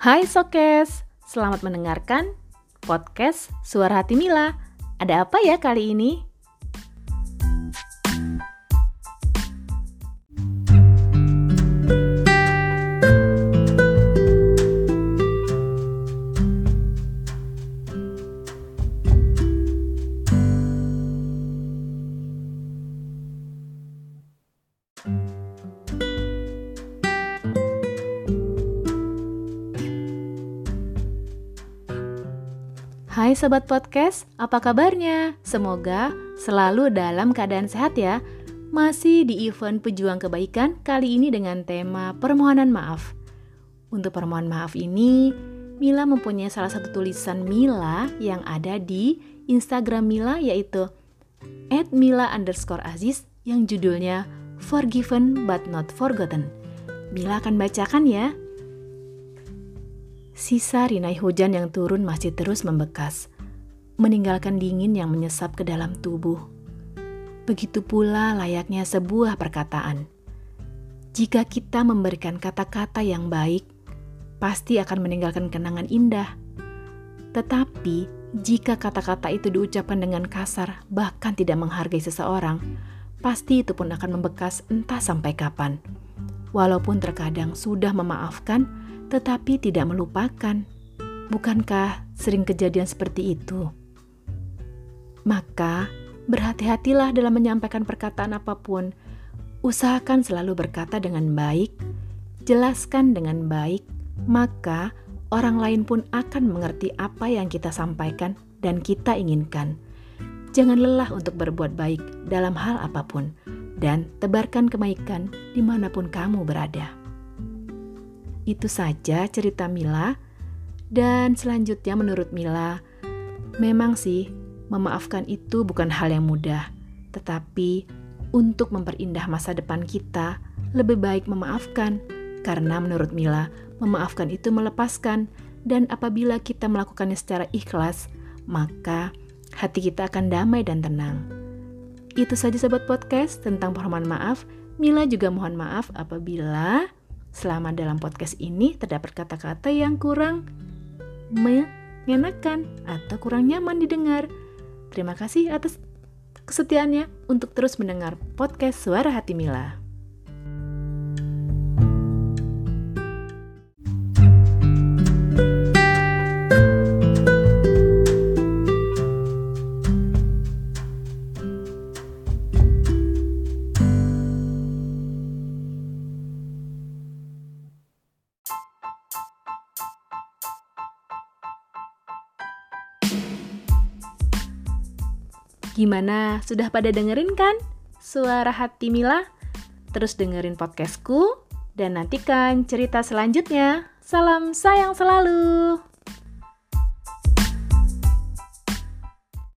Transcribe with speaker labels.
Speaker 1: Hai Sokes, selamat mendengarkan podcast Suara Hati Mila. Ada apa ya kali ini? Hai Sobat Podcast, apa kabarnya? Semoga selalu dalam keadaan sehat ya. Masih di event Pejuang Kebaikan, kali ini dengan tema permohonan maaf. Untuk permohonan maaf ini, Mila mempunyai salah satu tulisan Mila yang ada di Instagram Mila yaitu @mila underscore aziz yang judulnya Forgiven but not forgotten. Mila akan bacakan ya. Sisa rinai hujan yang turun masih terus membekas, meninggalkan dingin yang menyesap ke dalam tubuh. Begitu pula layaknya sebuah perkataan. Jika kita memberikan kata-kata yang baik, pasti akan meninggalkan kenangan indah. Tetapi, jika kata-kata itu diucapkan dengan kasar, bahkan tidak menghargai seseorang, pasti itu pun akan membekas entah sampai kapan. Walaupun terkadang sudah memaafkan, tetapi tidak melupakan. Bukankah sering kejadian seperti itu? Maka, berhati-hatilah dalam menyampaikan perkataan apa pun. Usahakan selalu berkata dengan baik, jelaskan dengan baik, maka orang lain pun akan mengerti apa yang kita sampaikan dan kita inginkan. Jangan lelah untuk berbuat baik dalam hal apa pun, dan tebarkan kebaikan di mana pun kamu berada. Itu saja cerita Mila. Dan selanjutnya menurut Mila, memang sih memaafkan itu bukan hal yang mudah. Tetapi untuk memperindah masa depan kita, lebih baik memaafkan. Karena menurut Mila, memaafkan itu melepaskan. Dan apabila kita melakukannya secara ikhlas, maka hati kita akan damai dan tenang. Itu saja sobat podcast tentang permohonan maaf. Mila juga mohon maaf apabila Selama dalam podcast ini terdapat kata-kata yang kurang mengenakan atau kurang nyaman didengar. Terima kasih atas kesetiaannya untuk terus mendengar podcast Suara Hati Mila. Gimana? Sudah pada dengerin kan? Suara hati Mila? Terus dengerin podcastku dan nantikan cerita selanjutnya. Salam sayang selalu.